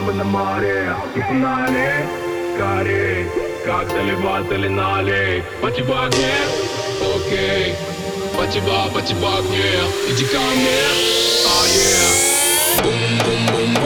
мы на море Погнали, скорей Как доливатели налей в огне, окей. Пати в огне Иди ко мне, а yeah Бум-бум-бум-бум,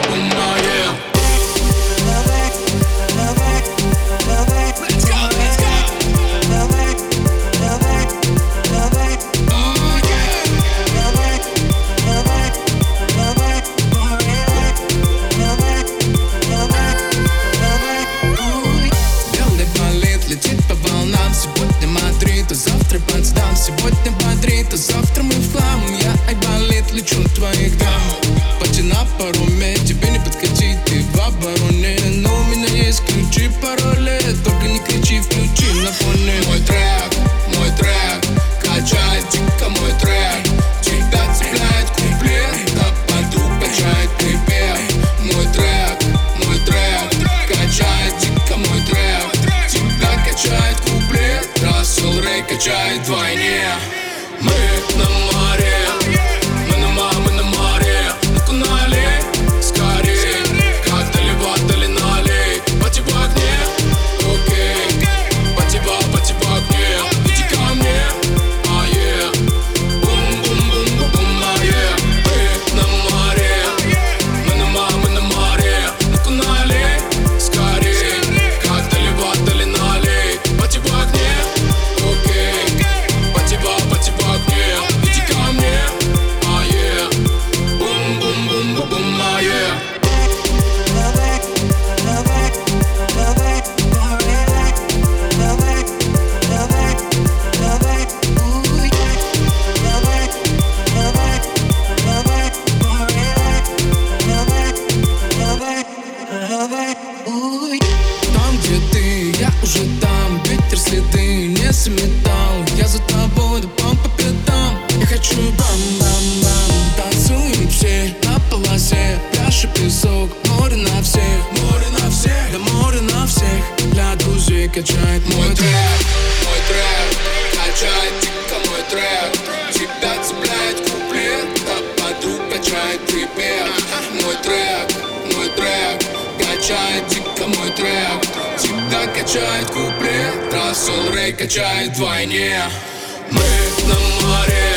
завтра мы в хлам Я айболит, лечу твоих где ты, я уже там. Ветер следы не заметал Я за тобой, да бам по пятам. Я хочу бам-бам-бам. Танцуем все на полосе. Пляж и песок, море на всех. Море на всех, да море на всех. Для друзей качает мой трек. Мой трек, качает дико мой трек. Тебя цепляет куплет, да подруг качает припев. Мой трек, мой трек. Качает дико мой трек качает куплет Рассел Рэй качает вдвойне Мы на море